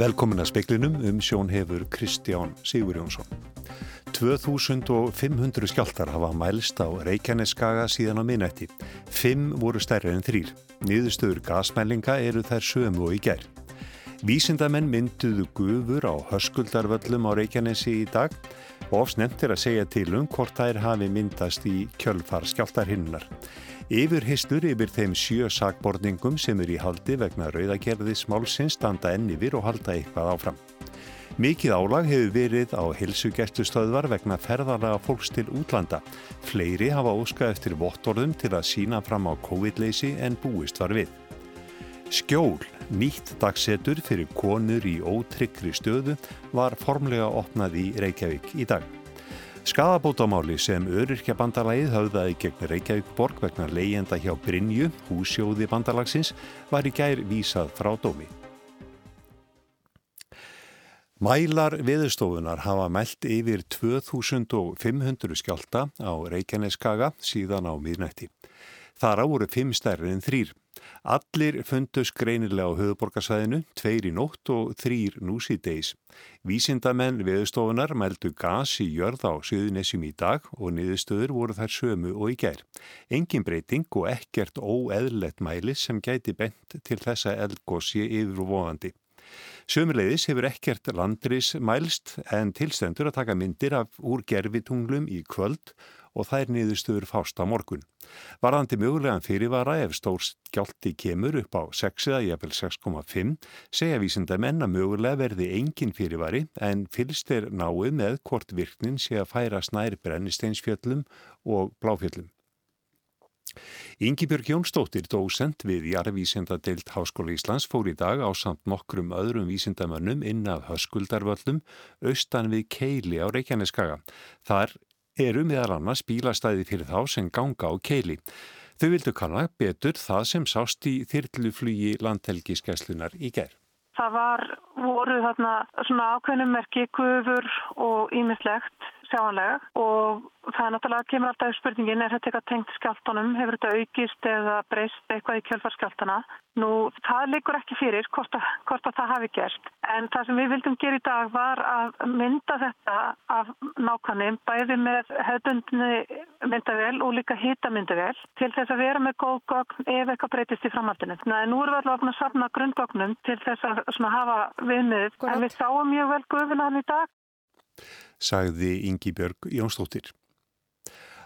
Velkomin að speklinum um sjón hefur Kristján Sigur Jónsson. 2500 skjáltar hafa mælst á Reykjaneskaga síðan á minnætti. Fimm voru stærri en þrýr. Niðurstöður gasmælinga eru þær sömu og í gerð. Vísindamenn mynduðu gufur á höskuldarvöllum á Reykjanesi í dag og ofsnemt er að segja til um hvort þær hafi myndast í kjölfar skjáltarhinnar. Yfir histur yfir þeim sjö sakborningum sem er í haldi vegna rauðagerðis málsins standa enn yfir og halda eitthvað áfram. Mikið álag hefur verið á hilsugestustöðvar vegna ferðarlega fólks til útlanda. Fleiri hafa óskað eftir vottorðum til að sína fram á COVID-leysi en búist var við. Skjól, nýtt dagsetur fyrir konur í ótryggri stöðu, var formlega opnað í Reykjavík í dag. Skadabótamáli sem öryrkja bandalagið höfðaði gegn Reykjavík borg vegna leyenda hjá Brynju, húsjóði bandalagsins, var í gær vísað frá dómi. Mælar viðstofunar hafa mælt yfir 2500 skjálta á Reykjaneskaga síðan á miðnætti. Þar á voru fimm stærri en þrýr. Allir fundust greinilega á höfuborgarsvæðinu, tveir í nótt og þrýr nú síðdeis. Vísindamenn viðstofunar mældu gas í jörð á Suðunessjum í dag og niðurstöður voru þær sömu og í gær. Engin breyting og ekkert óeðlett mæli sem gæti bent til þessa eldgósi yfirvóðandi. Sömulegðis hefur ekkert landris mælst en tilstendur að taka myndir af úr gerfitunglum í kvöld og þær niðurstöður fást á morgun. Varðandi mögulegan fyrirvara ef stór skjálti kemur upp á 6 eða jafnvel 6,5 segja vísinda menna mögulega verði engin fyrirvari en fylgst er náið með hvort virknin sé að færa snær brennisteinsfjöllum og bláfjöllum. Yngibjörg Jónsdóttir, dósent við Jarvísindadeild Háskóla Íslands, fór í dag á samt nokkrum öðrum vísindamönnum inn að höskuldarvöllum austan við Keili á Reykjaneskaga. Þar eru meðal annars bílastæði fyrir þá sem ganga á keili. Þau vildu kanna betur það sem sást í þyrluflugi landhelgiskeslunar í gerð. Það var, voru þarna svona ákveðnum merki, gufur og ímislegt sjáanlega og það er náttúrulega, kemur alltaf spurningin, er þetta eitthvað tengt skjáltunum, hefur þetta aukist eða breyst eitthvað í kjölfarskjáltana? Nú, það liggur ekki fyrir hvort að, hvort að það hafi gerst, en það sem við vildum gera í dag var að mynda þetta af nákvæmum, bæði með hefðbundni myndavel og líka hitamyndavel til þess að vera með góð gögn ef eitthvað breytist í framhaldinu. Að nú erum við alltaf að safna grundgögnum til þess að hafa viðmið, en við sáum mjög vel guðunan í dag sagði Ingi Björg Jónsdóttir.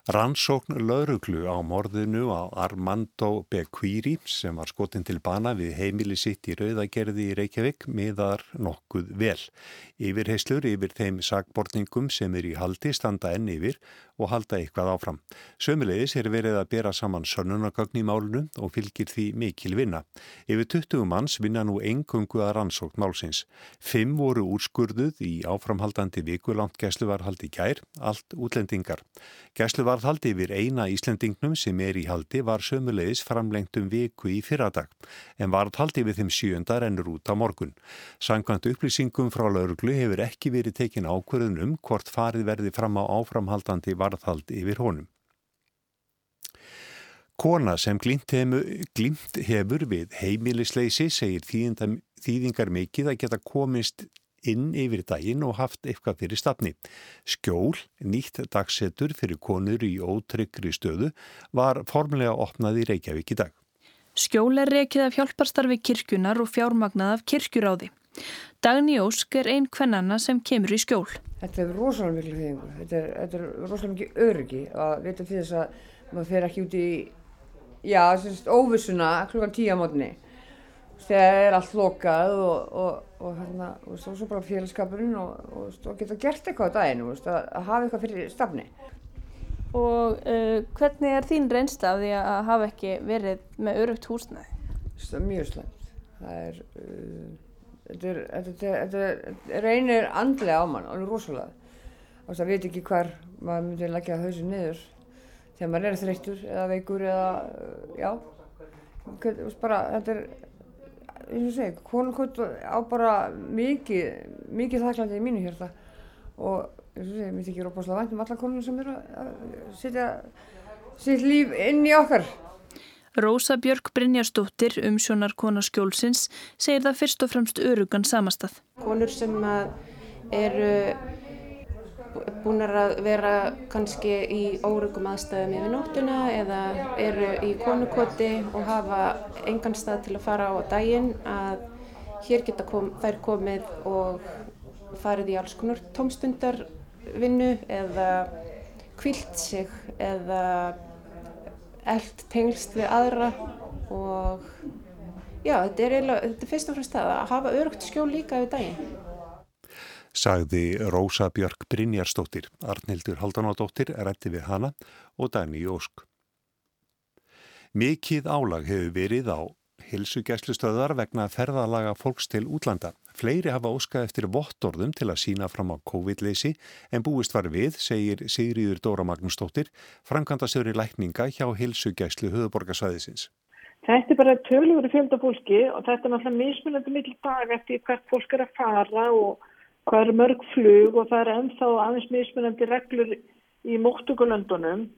Rannsókn lauruglu á morðinu á Armando Bequiri sem var skotin til bana við heimili sitt í Rauðagerði í Reykjavík miðar nokkuð vel. Yfirheyslur yfir þeim sagbortningum sem er í haldi standa enn yfir og halda eitthvað áfram. Sömulegis er verið að bera saman sönnunagagn í málunu og fylgir því mikil vinna. Yfir 20 manns vinna nú engungu að rannsókn málsins. Fimm voru úrskurðuð í áframhaldandi vikulangt gæsluvarhaldi gær, allt útlendingar. Gæsluvarðhaldi yfir eina Íslendingnum sem er í haldi var sömulegis framlengt um viku í fyrradag en varðhaldi við þeim sjönda rennur út á morgun. Sankvæmt upplýsingum frá lauruglu hefur ekki verið tekin ákverðun um hvort farið verði fram á áframhaldandi varðhald yfir honum. Kona sem glýmt hefur við heimilisleysi segir þýðingar mikið að geta komist inn yfir daginn og haft eitthvað fyrir stafni. Skjól, nýtt dagsetur fyrir konur í ótryggri stöðu, var formulega opnað í Reykjavík í dag. Skjól er reykið af hjálparstarfi kirkjunar og fjármagnað af kirkjuráði. Dagni Ósk er einn kvennanna sem kemur í skjól. Þetta er rosalega miklu þýðingu. Þetta er, þetta er rosalega mikið öryggi að vita fyrir þess að maður fer ekki út í já, óvissuna klukkan tíu á mótni þegar er allt lokað og, og, og hérna, og svo bara félagskapurinn og, og geta gert eitthvað á daginu, veist, að, að hafa eitthvað fyrir stafni. Og uh, hvernig er þín reynsta af því að hafa ekki verið með örugt húsnæði? Það er mjög slemt. Það er, uh, þetta, reynir andlega á mann, alveg rosalega. Það veit ekki hvar maður myndir leggja hausin niður þegar maður er þreyttur eða veikur eða, uh, já, bara, þetta er eins og segi, konukvöld á bara mikið, mikið þakklandi í mínu hérta og eins og segi, mér þykir óbúslega vænt um alla konur sem eru að setja sitt líf inn í okkar. Rósa Björk Brynjarsdóttir, umsjónar kona skjólsins, segir það fyrst og fremst örugan samastað. Konur sem eru búin að vera kannski í órugum aðstæðum yfir nóttuna eða eru í konukoti og hafa engan stað til að fara á daginn að hér geta kom, þær komið og farið í alls konar tómstundarvinnu eða kvilt sig eða eld tengst við aðra og já, þetta er, eiginlega, þetta er fyrst og fremst að hafa örugt skjól líka við daginn. Sagði Rósa Björk Brynjarsdóttir, Arnildur Haldanádóttir rætti við hana og Dagni Jósk. Mikið álag hefur verið á hilsugæslustöðar vegna ferðalaga fólks til útlanda. Fleiri hafa óskað eftir vottorðum til að sína fram á COVID-leysi en búist var við, segir Sigriður Dóra Magnúsdóttir, framkvæmdastöður í lækninga hjá hilsugæslu höfuborgarsvæðisins. Þetta er bara tölur fjölda fólki og þetta er náttúrulega mismunandi mill dag eftir hvert fólk er að fara og hvað er mörg flug og það er ennþá aðeins mismunandi reglur í móttugulöndunum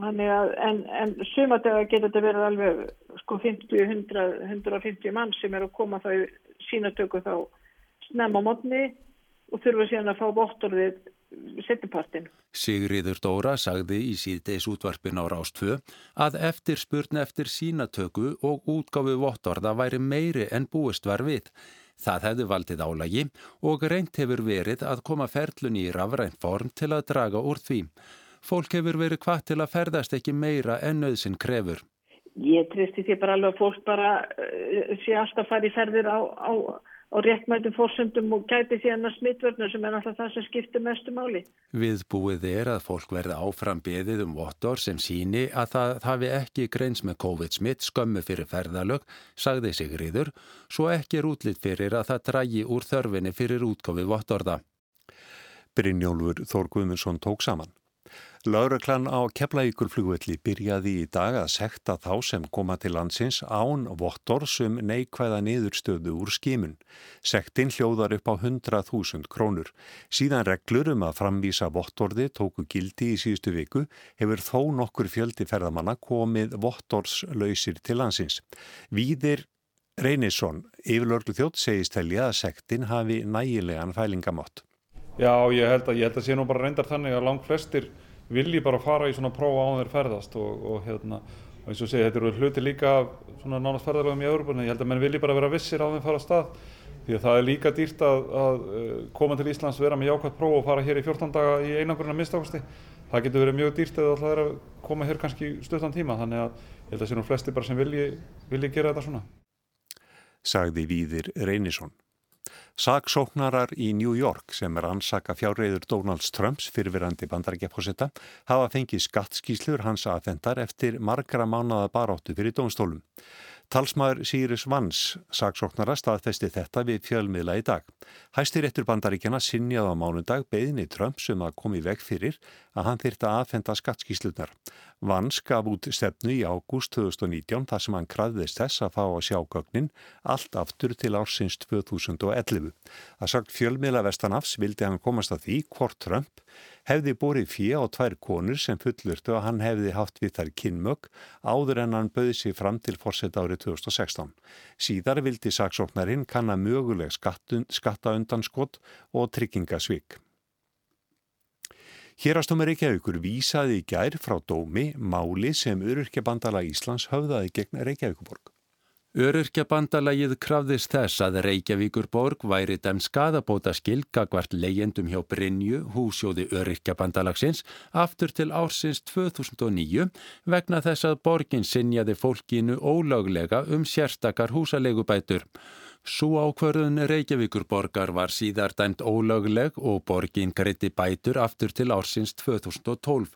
Þannig að, en, en sumadega getur þetta verið alveg sko 50, 100, 150 mann sem er að koma þá í sínatöku þá snemma mótni og þurfa síðan að fá bóttorðið setjapartin. Sigriður Dóra sagði í síðdeis útvarpin á Rástfö að eftir spurn eftir sínatöku og útgáfi vottorða væri meiri en búist var við. Það hefði valdið álagi og reynt hefur verið að koma ferlun í rafrænt form til að draga úr því. Fólk hefur verið hvað til að ferðast ekki meira en nöðsinn krefur. Ég tristi því bara alveg að fólk bara uh, sé alltaf að fara í ferðir á, á, á réttmætum fórsöndum og gæti því annars smittvörnur sem er alltaf það sem skiptir mestu máli. Viðbúið er að fólk verði áfram beðið um vottor sem síni að það hafi ekki greins með COVID-smitt skömmu fyrir ferðalög, sagði Sigriður, svo ekki er útlitt fyrir að það drægi úr þörfinni fyrir útkofi vottorða. Brynjólfur Þór Guðmundsson tók saman. Lauröklann á Keflavíkurflugvelli byrjaði í dag að sekta þá sem koma til landsins án vottor sem um neikvæða niðurstöðu úr skimun. Sektin hljóðar upp á 100.000 krónur. Síðan reglur um að framvísa vottorði tóku gildi í síðustu viku hefur þó nokkur fjöldi ferðamanna komið vottorslausir til landsins. Víðir Reynisson, yfirlörglu þjótt segist telja að sektin hafi nægilegan fælingamott. Já, ég held að, ég held að sé nú bara reyndar þannig að langt flestir vilji bara fara í svona prófa á þeir ferðast og, og hérna, og eins og segja, þetta eru hluti líka svona nánast ferðarlegum í Európa, ég held að menn vilji bara vera vissir á þeim fara stað, því að það er líka dýrt að, að eh, koma til Íslands, vera með jákvæmt próf og fara hér í 14 daga í einangurinn að mistakosti, það getur verið mjög dýrt eða það er að koma hér kannski stuttan tíma, þannig að ég held að sé nú flesti bara sem vilji, vilji gera þetta svona. Sagði Víðir Reynisson. Saksóknarar í New York sem er ansaka fjárreiður Donalds Trumps fyrirverandi bandarækjafósetta hafa fengið skattskíslur hans aðfendar eftir margra mánada baráttu fyrir dónstólum. Talsmaður Sýris Vans saksóknara staðfesti þetta við fjölmiðla í dag. Hæstir eftir bandaríkjana sinjaði á mánundag beðinni Trumps um að komi veg fyrir að hann þyrta aðfenda skattskíslunar. Vans gaf út stefnu í ágúst 2019 þar sem hann krafðist þess að fá að sjá gögnin allt aftur til ársins 2011. Það sagt fjölmiðla Vestanafs vildi hann komast að því hvort Trump hefði bórið fjö á tvær konur sem fullurtu að hann hefði haft við þær kynmög áður en hann bauði sig fram til fórsett árið 2016. Síðar vildi saksóknarinn kanna möguleg skattaundanskott og tryggingasvík. Hérastómur Reykjavíkur vísaði í gær frá dómi máli sem Öryrkjabandala Íslands höfðaði gegn Reykjavíkuborg. Öryrkjabandalagið krafðist þess að Reykjavíkurborg væri dem skadabóta skilgagvart leyendum hjá Brynju, húsjóði Öryrkjabandalagsins, aftur til ársins 2009 vegna þess að borgin sinjaði fólkinu ólöglega um sérstakar húsalegubætur. Svo ákverðun Reykjavíkur borgar var síðar dæmt ólögleg og borgin greiti bætur aftur til ársins 2012.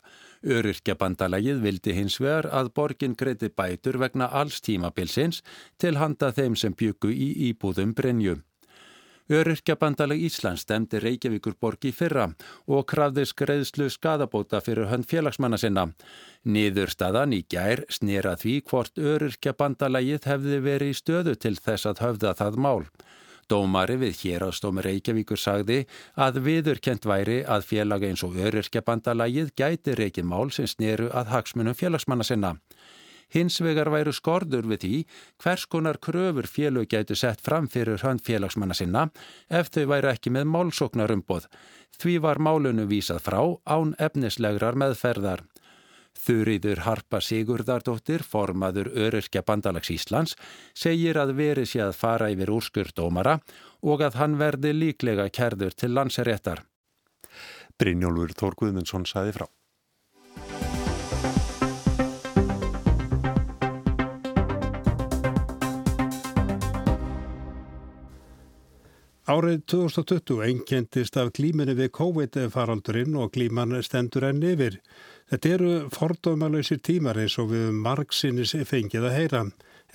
Öryrkjabandalagið vildi hins vegar að borgin greiti bætur vegna alls tímabilsins til handa þeim sem byggu í íbúðum Brynju. Öryrkjabandalag Íslands stemdi Reykjavíkur borg í fyrra og krafði skreiðslu skadabóta fyrir hönd félagsmanna sinna. Niðurstaðan í gær snýra því hvort öryrkjabandalagið hefði verið í stöðu til þess að höfða það mál. Dómari við hérastómi Reykjavíkur sagði að viðurkent væri að félag eins og öryrkjabandalagið gæti reykið mál sem snýru að hagsmunum félagsmanna sinna. Hins vegar væru skordur við því hvers konar kröfur félög gætu sett fram fyrir hönd félagsmanna sinna ef þau væru ekki með málsóknarumboð. Því var málunu vísað frá án efnislegrar meðferðar. Þurriður Harpa Sigurdardóttir, formaður Öryrkja bandalags Íslands, segir að veri sé að fara yfir úrskurdómara og að hann verði líklega kærður til landseréttar. Brynjólfur Þórguðmundsson saði frá. Árið 2020 einkendist af klíminni við COVID-faraldurinn og klíman stendur enn yfir. Þetta eru fordómalauðsir tímar eins og við margsinnis fengið að heyra.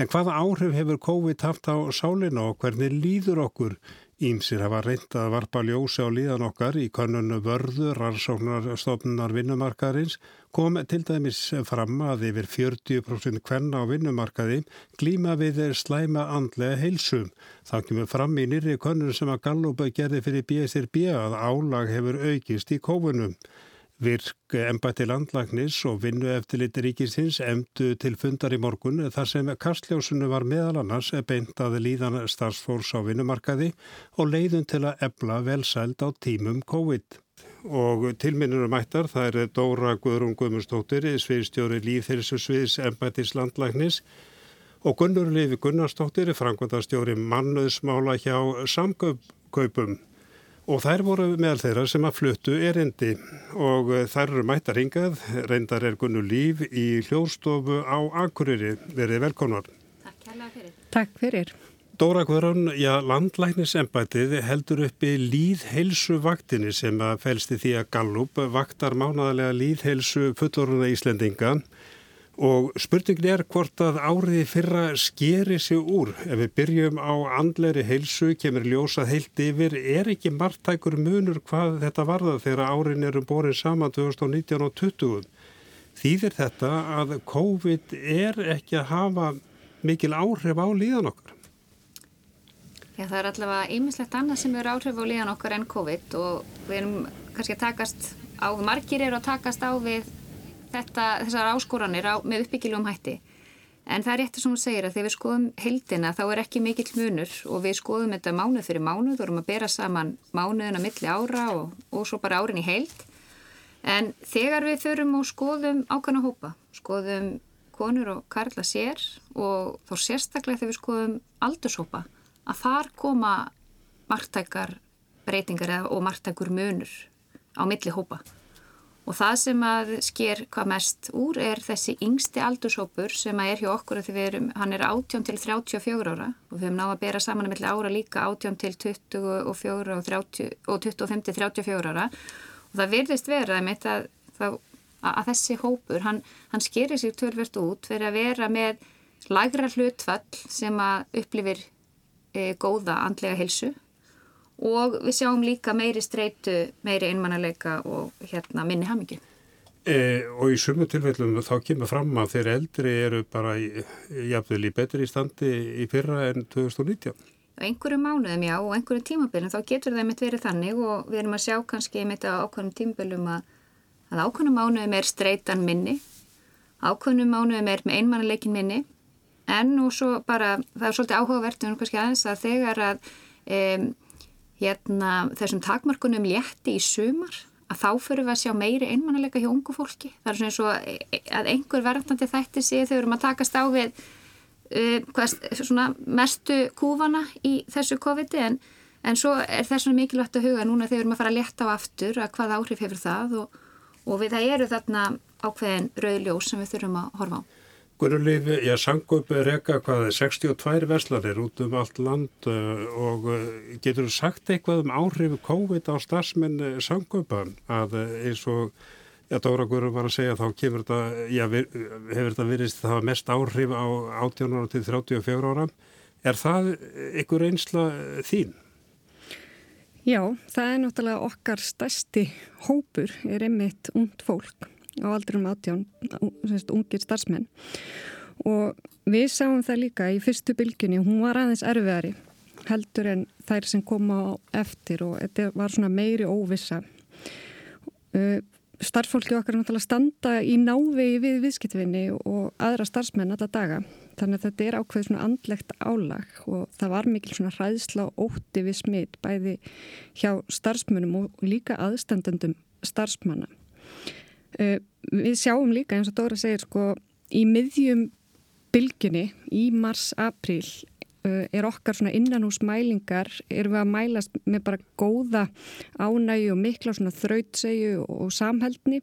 En hvaða áhrif hefur COVID haft á sálinu og hvernig líður okkur? Ímsir hafa reynd að varpa ljósi á líðan okkar í konunnu vörðu rannsóknarstofnunar vinnumarkaðarins kom til dæmis fram að yfir 40% kvenna á vinnumarkaði glíma við slæma andlega heilsum. Það kemur fram í nýri konun sem að Gallup gerði fyrir BSRB að álag hefur aukist í kófunum. Virk embætti landlagnis og vinnu eftir liti ríkisins emdu til fundar í morgun þar sem kastljósunu var meðal annars beint að líðan starfsfólks á vinnumarkaði og leiðun til að ebla velsæld á tímum COVID. Og tilminnur mættar það er Dóra Guðrún Guðmundsdóttir, sviðstjóri Líðhilsu sviðs embættis landlagnis og Gunnur Lifi Gunnarsdóttir, frangvandastjóri mannuðsmála hjá samkaupum. Og þær voru meðal þeirra sem að fluttu erindi og eh, þær eru mættar hingað, reyndar er Gunnu Líf í hljóðstofu á Akureyri. Verið velkonar. Takk kærlega fyrir. Takk fyrir. Dóra Guðrún, já, landlæknisembætið heldur uppi líðhelsu vaktinni sem að fælsti því að Gallup vaktar mánaðarlega líðhelsu fulloruna Íslendinga Og spurningin er hvort að áriði fyrra skeri sig úr. Ef við byrjum á andleri heilsu, kemur ljósað heilt yfir, er ekki margtækur munur hvað þetta varða þegar árin eru borin saman 2019 og 2020. Þýðir þetta að COVID er ekki að hafa mikil áhrif á líðan okkar? Já, það er allavega ýmislegt annað sem eru áhrif á líðan okkar en COVID og við erum kannski að takast á, margir eru að takast á við þetta, þessar áskoranir á, með uppbyggilegum hætti. En það er rétt sem hún segir að þegar við skoðum heldina þá er ekki mikill munur og við skoðum þetta mánuð fyrir mánuð, þú erum að bera saman mánuðina milli ára og, og svo bara árin í held. En þegar við förum og skoðum ákvæmna hópa, skoðum konur og karla sér og þá sérstaklega þegar við skoðum aldurshópa, að þar koma margtækar breytingar og margtækur munur á milli hópa. Og það sem að sker hvað mest úr er þessi yngsti aldurshópur sem að er hjá okkur að því við erum, hann er 18 til 34 ára og við höfum náða að bera saman með ára líka 18 til 24 og, 30, og 25 til 34 ára. Og það virðist vera að, að, að þessi hópur, hann, hann skerir sér törfert út fyrir að vera með lagra hlutfall sem að upplifir e, góða andlega hilsu og við sjáum líka meiri streitu, meiri einmannalega og hérna minni hamingi. E, og í sumu tilfellum þá kemur fram að þeir eldri eru bara jafnvel í betri standi í fyrra en 2019. Á einhverju mánuðum já og einhverju tímabillum þá getur það mitt verið þannig og við erum að sjá kannski mitt á ákveðnum tímabillum að, að ákveðnum mánuðum er streitan minni, ákveðnum mánuðum er með einmannalegin minni en og svo bara það er svolítið áhugavert um kannski aðeins að þegar að um, hérna, þessum takmarkunum létti í sumar að þá fyrir við að sjá meiri einmannalega hjá ungu fólki. Það er svona eins og að einhver verðandi þætti sig þegar við erum að takast á við uh, hvað, mestu kúfana í þessu COVID-i en, en svo er það svona mikilvægt að huga núna þegar við erum að fara að létta á aftur að hvað áhrif hefur það og, og við það eru þarna ákveðin rauðljós sem við þurfum að horfa á. Gunnulífi, ég sangu upp reyka hvað 62 verslanir út um allt land uh, og uh, getur þú sagt eitthvað um áhrifu COVID á starfsmenn uh, sangupa að eins og Dóra Guður var að segja þá kemur þetta, já, hefur þetta verið það mest áhrif á 18 ára til 34 ára. Er það ykkur einsla þín? Já, það er náttúrulega okkar stærsti hópur er einmitt ungd fólk á aldrum átján, ungir starfsmenn og við sáum það líka í fyrstu bylginni, hún var aðeins erfiðari heldur en þær sem koma eftir og þetta var svona meiri óvissa. Uh, starffólki okkar er náttúrulega standa í návegi við viðskiptvinni og aðra starfsmenn alla daga. Þannig að þetta er ákveð svona andlegt álag og það var mikil svona hræðsla og ótti við smitt bæði hjá starfsmennum og líka aðstandendum starfsmanna. Uh, við sjáum líka eins og Dóra segir sko í miðjum bylginni í mars-april uh, er okkar svona innan hús mælingar erum við að mælast með bara góða ánægi og mikla svona þrautsegu og, samhældni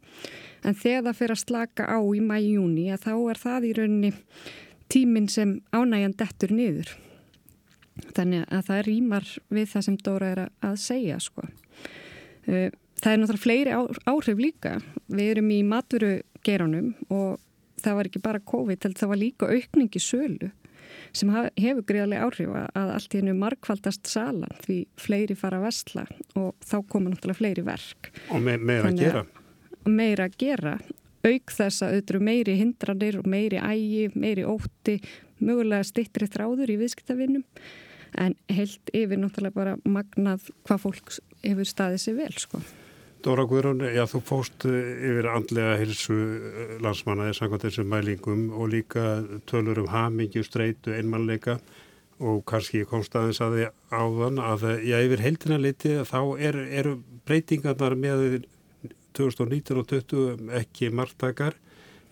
en þegar það fyrir að slaka á í mæjúni þá er það í rauninni tíminn sem ánægjan dettur niður. Þannig að það rýmar við það sem Dóra er að segja sko. Það er náttúrulega fleiri áhrif líka. Við erum í maturu geranum og það var ekki bara COVID, það var líka aukningi sölu sem hefur greiðarlega áhrif að allt í hennu markvaldast salan því fleiri fara að vestla og þá koma náttúrulega fleiri verk. Og me meira að gera. Meira að gera. Auk þess að auðvitað meiri hindranir og meiri ægi, meiri ótti, mögulega stittri þráður í viðskiptavinnum en heilt yfir náttúrulega bara magnað hvað fólk hefur staðið sér vel sko. Dóra Guðrún, já þú fóst eh, yfir andlega hilsu eh, landsmanna eða samkvæmt þessum mælingum og líka tölur um hamingju, streitu, einmannleika og kannski komst aðeins að því áðan að já yfir heldina liti þá eru er breytingarnar með 2019 og 2020 ekki margtakar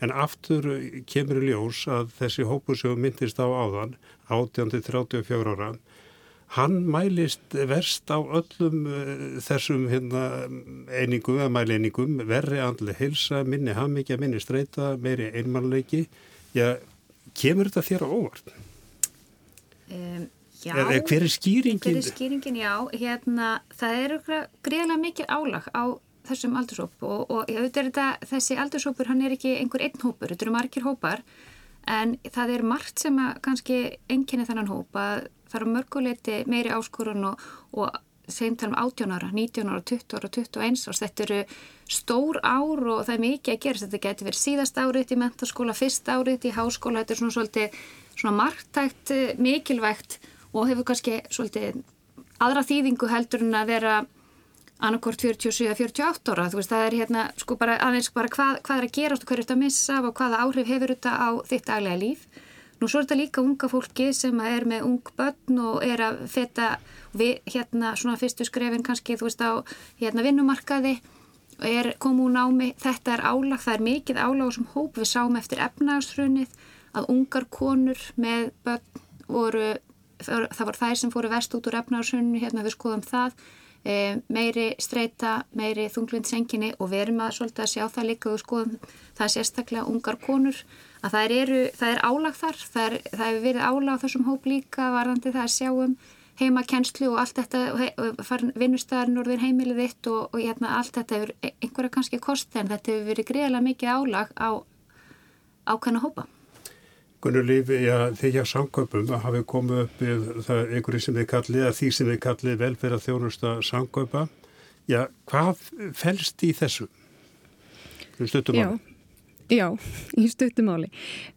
en aftur kemur í ljós að þessi hópur sem myndist á áðan 18-34 ára hann mælist verst á öllum uh, þessum hérna, einingum eða mæleiningum, verri andli hilsa, minni hammikja, minni streyta, meiri einmannleiki. Já, kemur þetta þér á óvart? Um, já. Er, hver er skýringin? Hver er skýringin, já. Hérna, það eru greiðlega mikið álag á þessum aldursóp og, og ég veit þetta, þessi aldursópur, hann er ekki einhver einn hópur, þetta eru margir hópar en það er margt sem að kannski enginni þannan hópa það eru mörguleiti meiri áskorun og, og segjum tala um 18 ára, 19 ára, 20 ára, 21 ára, þetta eru stór ár og það er mikið að gera, þetta getur verið síðast árið í mentaskóla, fyrst árið í háskóla, þetta er svona svolítið svona margtækt eh, mikilvægt og hefur kannski svolítið aðra þýðingu heldur en að vera annarkort 47-48 ára, þú veist það er hérna sko bara aðeins bara hvað, hvað er að gera og hvað er þetta að missa og hvaða áhrif hefur þetta á þitt daglega líf Nú svo er þetta líka unga fólki sem er með ung börn og er að feta við, hérna svona fyrstu skrefin kannski þú veist á hérna vinnumarkaði. Og er komu úr námi. Þetta er álag, það er mikið álag sem hóp. Við sáum eftir efnagsfrunnið að ungar konur með börn voru, það var þær sem fóru vest út úr efnagsfrunnið, hérna við skoðum það, e, meiri streyta, meiri þunglindsenginni og við erum að svolítið að sjá það líka og skoðum það sérstaklega ungar konur að það er, það er álag þar, það, er, það hefur verið álag á þessum hóp líka varðandi það að sjáum heimakennslu og allt þetta vinnustæðarinn orðin heimilið þitt og, og hérna, allt þetta hefur einhverja kannski kosti en þetta hefur verið greiðilega mikið álag á ákveðna hópa. Gunnur Lífi, já, þegar samköpum hafi komið upp það einhverju sem þið kallið, því sem þið kallið velferð þjónusta samköpa, já, hvað fælst í þessu? Þú stuttum á það. Já, í stuttumáli.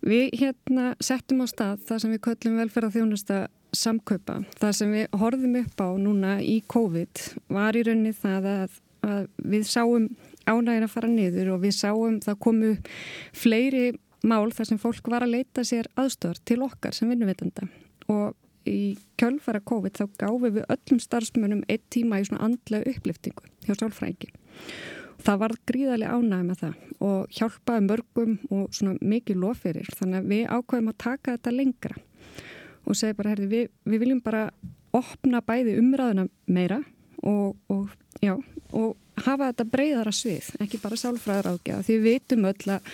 Við hérna settum á stað það sem við köllum velferða þjónusta samkaupa. Það sem við horfum upp á núna í COVID var í rauninni það að, að við sáum ánægin að fara niður og við sáum það komu fleiri mál þar sem fólk var að leita sér aðstöðar til okkar sem vinnuvitanda og í kjölfara COVID þá gáfum við öllum starfsmönum eitt tíma í svona andlega uppliftingu hjá sálfrækinn það var gríðarlega ánæg með það og hjálpaði mörgum og svona mikið lofirir þannig að við ákvæðum að taka þetta lengra og segi bara, herði, við, við viljum bara opna bæði umræðuna meira og, og, já, og hafa þetta breyðara svið, ekki bara sálfræðar ágjá því við veitum öll að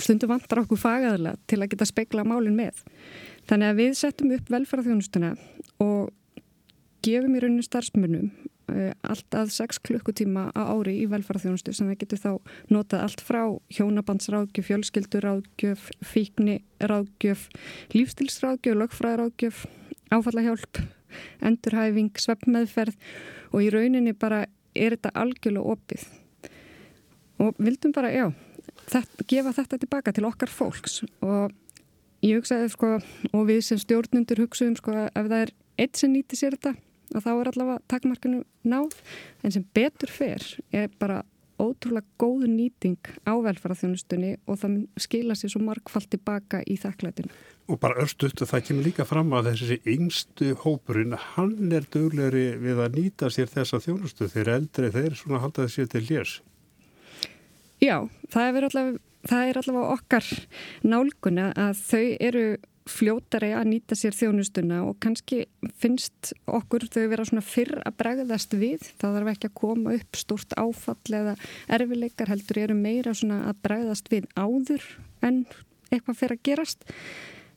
stundum vantar okkur fagaðilega til að geta spekla málinn með. Þannig að við settum upp velferðarþjónustuna og gefum í rauninu starfsmunum Eh, allt að 6 klukkutíma á ári í velferðarþjónustu sem það getur þá notað allt frá hjónabandsráðgjöf, fjölskylduráðgjöf, fíkniráðgjöf, lífstilsráðgjöf, lögfræðaráðgjöf, áfallahjálp, endurhæfing, sveppmeðferð og í rauninni bara er þetta algjörlega opið. Og vildum bara, já, þetta, gefa þetta tilbaka til okkar fólks og ég hugsaði sko, og við sem stjórnundur hugsaðum sko, ef það er eitt sem nýti sér þetta að þá er allavega takmarkanu náð en sem betur fer er bara ótrúlega góð nýting á velfæraþjónustunni og það skila sér svo markfald tilbaka í þakklætinu. Og bara örstuðt að það kemur líka fram að þessi yngstu hópurinn, hann er döglegri við að nýta sér þessa þjónustu þegar eldri þeir svona haldaði sér til lérs. Já, það er allavega, það er allavega okkar nálguna að þau eru fljótari að nýta sér þjónustuna og kannski finnst okkur þau vera svona fyrr að bregðast við. Það þarf ekki að koma upp stort áfall eða erfileikar heldur eru meira svona að bregðast við áður en eitthvað fyrir að gerast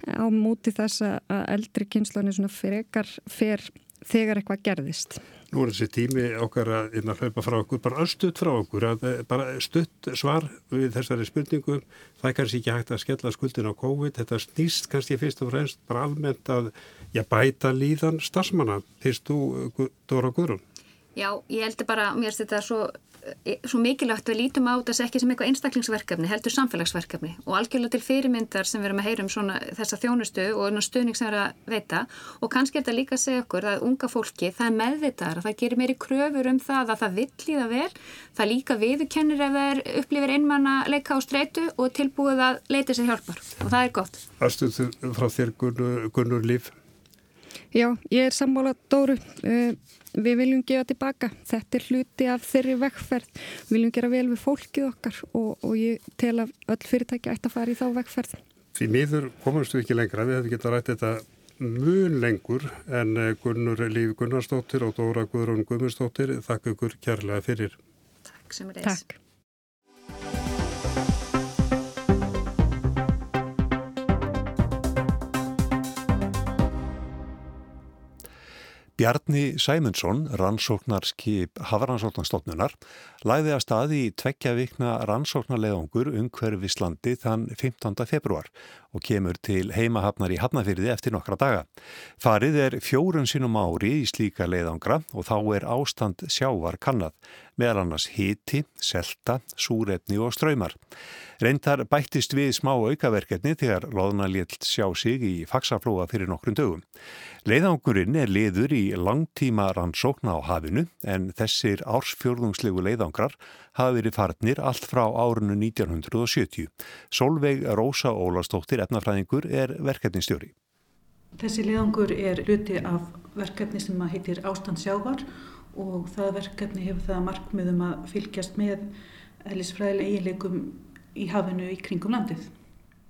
á múti þess að eldri kynslan er svona frekar fyrr þegar eitthvað gerðist. Nú er þessi tími okkar að innan hlaupa frá okkur, bara stutt frá okkur, eh, bara stutt svar við þessari spurningu. Það er kannski ekki hægt að skella skuldin á COVID, þetta snýst kannski fyrst og fremst bara almennt að já, bæta líðan stafsmanna. Þeirst þú, Dóra Guðrún? Já, ég heldur bara, mér finnst þetta svo E, svo mikilvægt við lítum á þess ekki sem eitthvað einstaklingsverkefni, heldur samfélagsverkefni. Og algjörlega til fyrirmyndar sem við erum að heyra um svona, þessa þjónustu og stuðning sem við erum að veita. Og kannski er þetta líka að segja okkur að unga fólki það er meðvitaðar að það gerir meiri kröfur um það að það vill í það vel, það líka viðkennir ef það upplifir einmann að leika á streitu og tilbúið að leita sér hjálpar. Og það er gott. Aðstuð frá þér Gunnur, Gunnur Líf Já, ég er sammála Dóru. Uh, við viljum gefa tilbaka. Þetta er hluti af þeirri vekkferð. Við viljum gera vel við fólkið okkar og, og ég tel að öll fyrirtæki ætti að fara í þá vekkferð. Því miður komumstu ekki lengra. Við hefum getað rætt þetta mjög lengur en eh, Gunnur Líf Gunnarsdóttir og Dóra Guðrún Guðmundsdóttir þakka ykkur kærlega fyrir. Takk sem er eins. Takk. Bjarni Sæmundsson, rannsóknarskip Hafrannsóknarstofnunar, læði að staði í tveggja vikna rannsóknarleðungur umhverfislandi þann 15. februar og kemur til heimahafnar í hafnafyrði eftir nokkra daga. Farið er fjórun sínum ári í slíka leðangra og þá er ástand sjávar kannad, meðal annars hiti, selta, súrefni og ströymar. Reyndar bættist við smá aukaverkefni þegar loðna létt sjá sig í faksaflóa fyrir nokkrum dögum. Leiðangurinn er liður í langtíma rannsókna á hafinu en þessir ársfjörðungslegu leiðangrar hafi verið farnir allt frá árunnu 1970. Solveig Rósa Ólastóttir, efnafræðingur, er verkefnistjóri. Þessi leiðangur er hluti af verkefni sem heitir Ástand sjávar og það verkefni hefur það markmiðum að fylgjast með eðlisfræðileg eiginleikum í hafinu í kringum landið.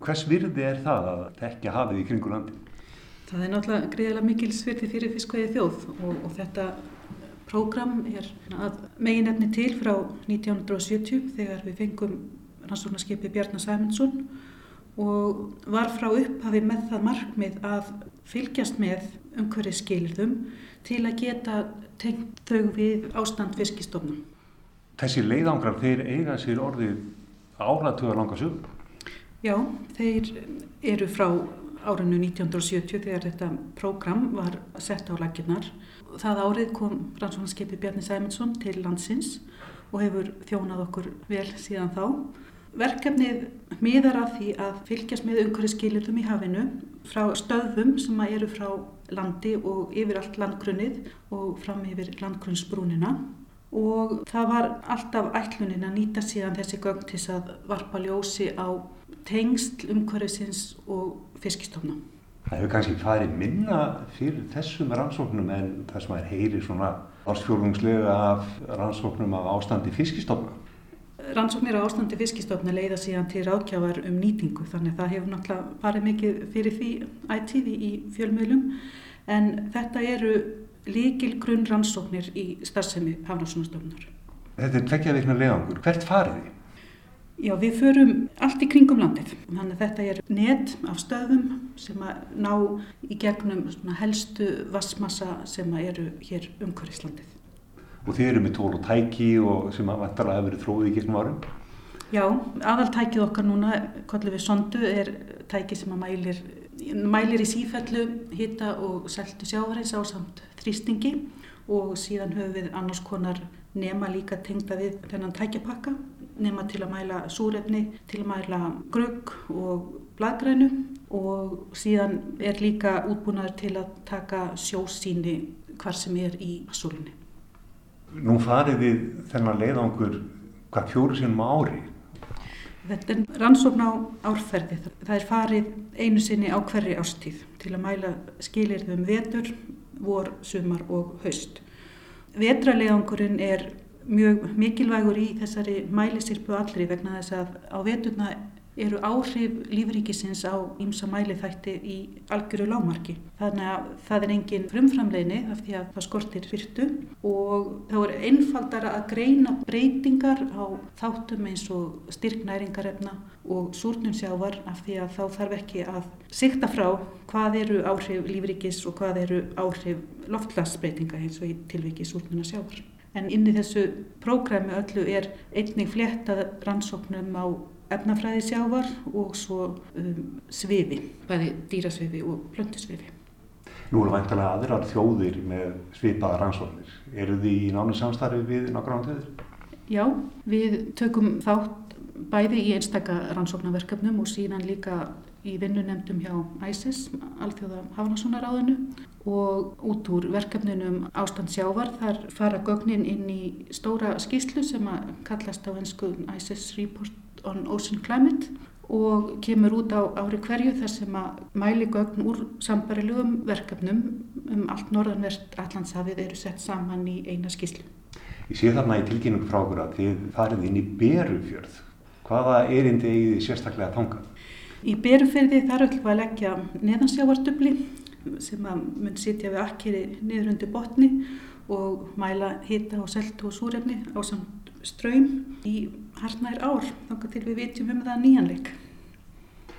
Hvers virði er það að tekja hafið í kringum landið? Það er náttúrulega greiðilega mikil svirti fyrir fiskvæði þjóð og, og þetta prógram er að megin efni til frá 1970 þegar við fengum rannsóknarskipi Bjarnar Sæmundsson og var frá upphafi með það markmið að fylgjast með umhverfið skilðum til að geta tengt þau við ástand fiskistofnum. Þessi leiðangrar þeir eiga sér orðið áratuga langa sögur? Já, þeir eru frá árinu 1970 þegar þetta prógram var sett á laginnar. Það árið kom rannsóknarskipi Bjarni Sæmundsson til landsins og hefur þjónað okkur vel síðan þá. Verkefnið miðar að því að fylgjast með umhverju skilirðum í hafinu frá stöðum sem eru frá landi og yfir allt landgrunnið og fram yfir landgrunnsbrúnina og það var alltaf ætlunin að nýta síðan þessi gögn til að varpa ljósi á tengsl umhverfisins og fiskistofna. Það hefur kannski farið minna fyrir þessum rannsóknum en það sem er heyri svona ársfjórðungslega af rannsóknum af ástandi fiskistofna. Rannsóknir á ástandi fiskistofna leiða síðan til ráðkjávar um nýtingu þannig að það hefur náttúrulega farið mikið fyrir því ætíði í fjölmiðlum en þetta eru líkil grunn rannsóknir í starfsemi Hafnarssonastofnar. Þetta er tveggja veikna leiðangur. Hvert farið þið? Já, við förum allt í kringum landið. Þannig að þetta er net af stöðum sem að ná í gegnum helstu vassmassa sem eru hér umhverfislandið. Og þið eru með tól og tæki og sem að vantarlega hefur verið þróðið í gegnum árum? Já, aðaltækið okkar núna, kollið við sondu, er tæki sem að mælir, mælir í sífellu hitta og seltu sjávareins á samt þrýstingi og síðan höfum við annars konar nema líka tengda við þennan tækjapakka nema til að mæla súrefni, til að mæla grugg og bladgrænu og síðan er líka útbúnaður til að taka sjósíni hvar sem er í sólinni. Nú farið þið þennan leiðangur hvað fjóru sinum ári? Þetta er rannsókn á árferði. Það er farið einu sinni á hverri ástíð til að mæla skilirðum vetur, vor, sumar og haust. Vetraleigangurinn er mjög mikilvægur í þessari mælisirpu allri vegna þess að á veturna eru áhrif lífríkisins á ímsa mæliþætti í algjöru lámarki. Þannig að það er engin frumframleginni af því að það skortir fyrtu og þá er einfaldara að greina breytingar á þáttum eins og styrknæringarefna og súrnum sjávar af því að þá þarf ekki að sikta frá hvað eru áhrif lífríkis og hvað eru áhrif loftlagsbreytinga eins og í tilviki súrnuna sjávar. En inn í þessu prógrami öllu er einnig fléttað rannsóknum á efnafræði sjávar og svo um, svifi, bæði dýrasvifi og plöntusvifi. Nú er vantilega aðrar þjóðir með svipaða rannsóknir. Eru því í námi samstarfi við nákvæmlega þjóðir? Já, við tökum þátt bæði í einstaka rannsóknarverkefnum og síðan líka í vinnunemdum hjá ISIS, Alþjóða Hafnasonaráðinu og út úr verkefninum Ástand sjávar þar fara gögnin inn í stóra skýslu sem að kallast á ennsku ISIS Report on Ocean Climate og kemur út á ári hverju þar sem að mæli gögn úr sambarilugum verkefnum um allt norðanvert Allandshafið eru sett saman í eina skíslu. Ég sé þarna í tilkynningu frá okkur að þið farið inn í Berufjörð. Hvaða erindi eigið þið sérstaklega þanga? Í Berufjörði þar öllum að leggja neðansjávardubli sem að mun sitja við akkeri niður undir botni og mæla hita og seltu og súrefni á samt ströym í harnær ár, þannig til við vitjum um það nýjanleik.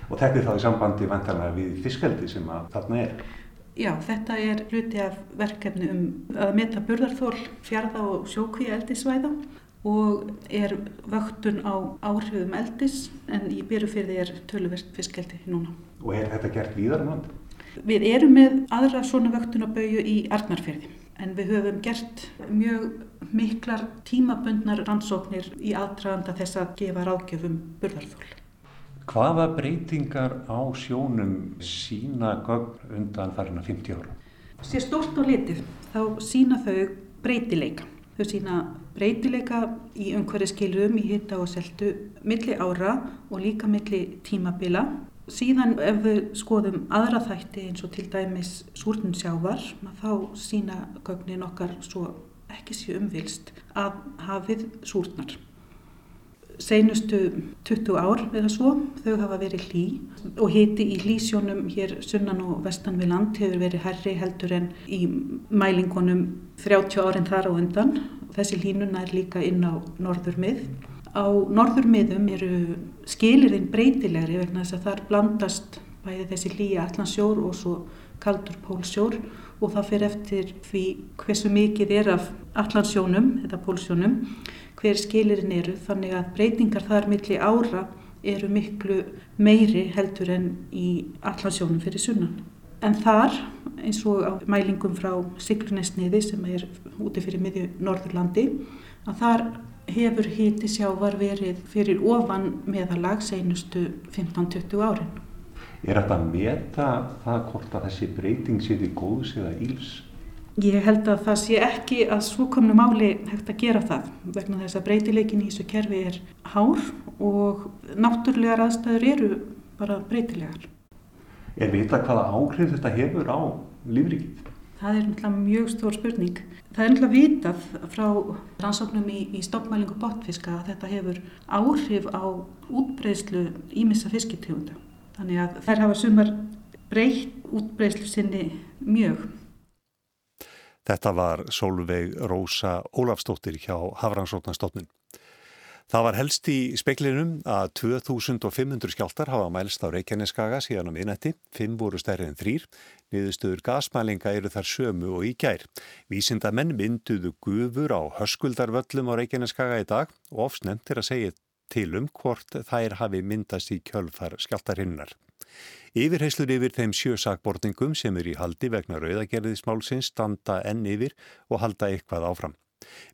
Og þetta er þá í sambandi vantarlega við fiskaldi sem að þarna er? Já, þetta er hluti af verkefni um að meta burðarþól fjarða og sjókví eldisvæða og er vöktun á áhrifum eldis en í byrjufyrði er töluvert fiskaldi núna. Og er þetta gert víðar um land? Við erum með aðra svona vöktunabauju í Arnarfyrði en við höfum gert mjög miklar tímabundnar rannsóknir í aðdraganda þess að gefa ráðgjöfum burðarþól. Hvaða breytingar á sjónum sína gögn undan þarna 50 ára? Sér stort og litið þá sína þau breytileika. Þau sína breytileika í umhverju skilurum í hitta og seltu milli ára og líka milli tímabila Síðan ef við skoðum aðra þætti eins og til dæmis súrnum sjávar, þá sína gögnin okkar svo ekki sé umvilst að hafið súrnar. Seinustu 20 ár eða svo, þau hafa verið hlý og hiti í hlýsjónum hér sunnan og vestan við land hefur verið herri heldur en í mælingunum 30 árin þar á undan. Þessi hlínuna er líka inn á norður mið. Á norðurmiðum eru skilirinn breytilegri vegna þess að þar blandast bæði þessi hlýja allansjór og svo kaldur pólsjór og það fyrir eftir því hversu mikið er af allansjónum, þetta pólsjónum, hver skilirinn eru þannig að breytingar þar milli ára eru miklu meiri heldur en í allansjónum fyrir sunnan. En þar, eins og á mælingum frá Siglunessniði sem er úti fyrir miðju Norðurlandi, að þar hefur híti sjávar verið fyrir ofan meðalag seinustu 15-20 árin. Er þetta að meta það hvort að þessi breyting séði góðs eða íls? Ég held að það sé ekki að svokomnu máli hægt að gera það vegna þess að breytileikin í þessu kerfi er hár og náttúrulegar aðstæður eru bara breytilegar. Er vita hvaða áhrif þetta hefur á lífrikið? Það er mjög stór spurning. Það er náttúrulega vitað frá rannsóknum í, í stoppmælingu botfiska að þetta hefur áhrif á útbreyslu ímissa fiskitegunda. Þannig að þær hafa sumar breytt útbreyslu sinni mjög. Þetta var Solveig Rósa Ólafstóttir hjá Hafrannsóknastofnun. Það var helst í speklinum að 2500 skjáltar hafa mælst á Reykjaneskaga síðan um miðnætti, 5 voru stærri en 3, niðurstöður gasmælinga eru þar sömu og í gær. Vísindamenn mynduðu gufur á höskuldarvöllum á Reykjaneskaga í dag og ofsnemt er að segja til um hvort þær hafi myndast í kjölfar skjáltarhinnar. Yfirheyslur yfir þeim sjösakbortingum sem er í haldi vegna rauðagerðismálsins standa enn yfir og halda eitthvað áfram.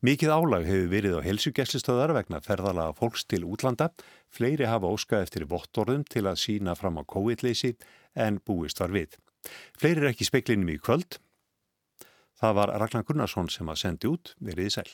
Mikið álag hefur verið á helsugjæslistöðar vegna ferðalaga fólks til útlanda. Fleiri hafa óskað eftir vottorðum til að sína fram á COVID-leysi en búist var við. Fleiri er ekki speklinum í kvöld. Það var Ragnar Gunnarsson sem að sendi út veriði sæl.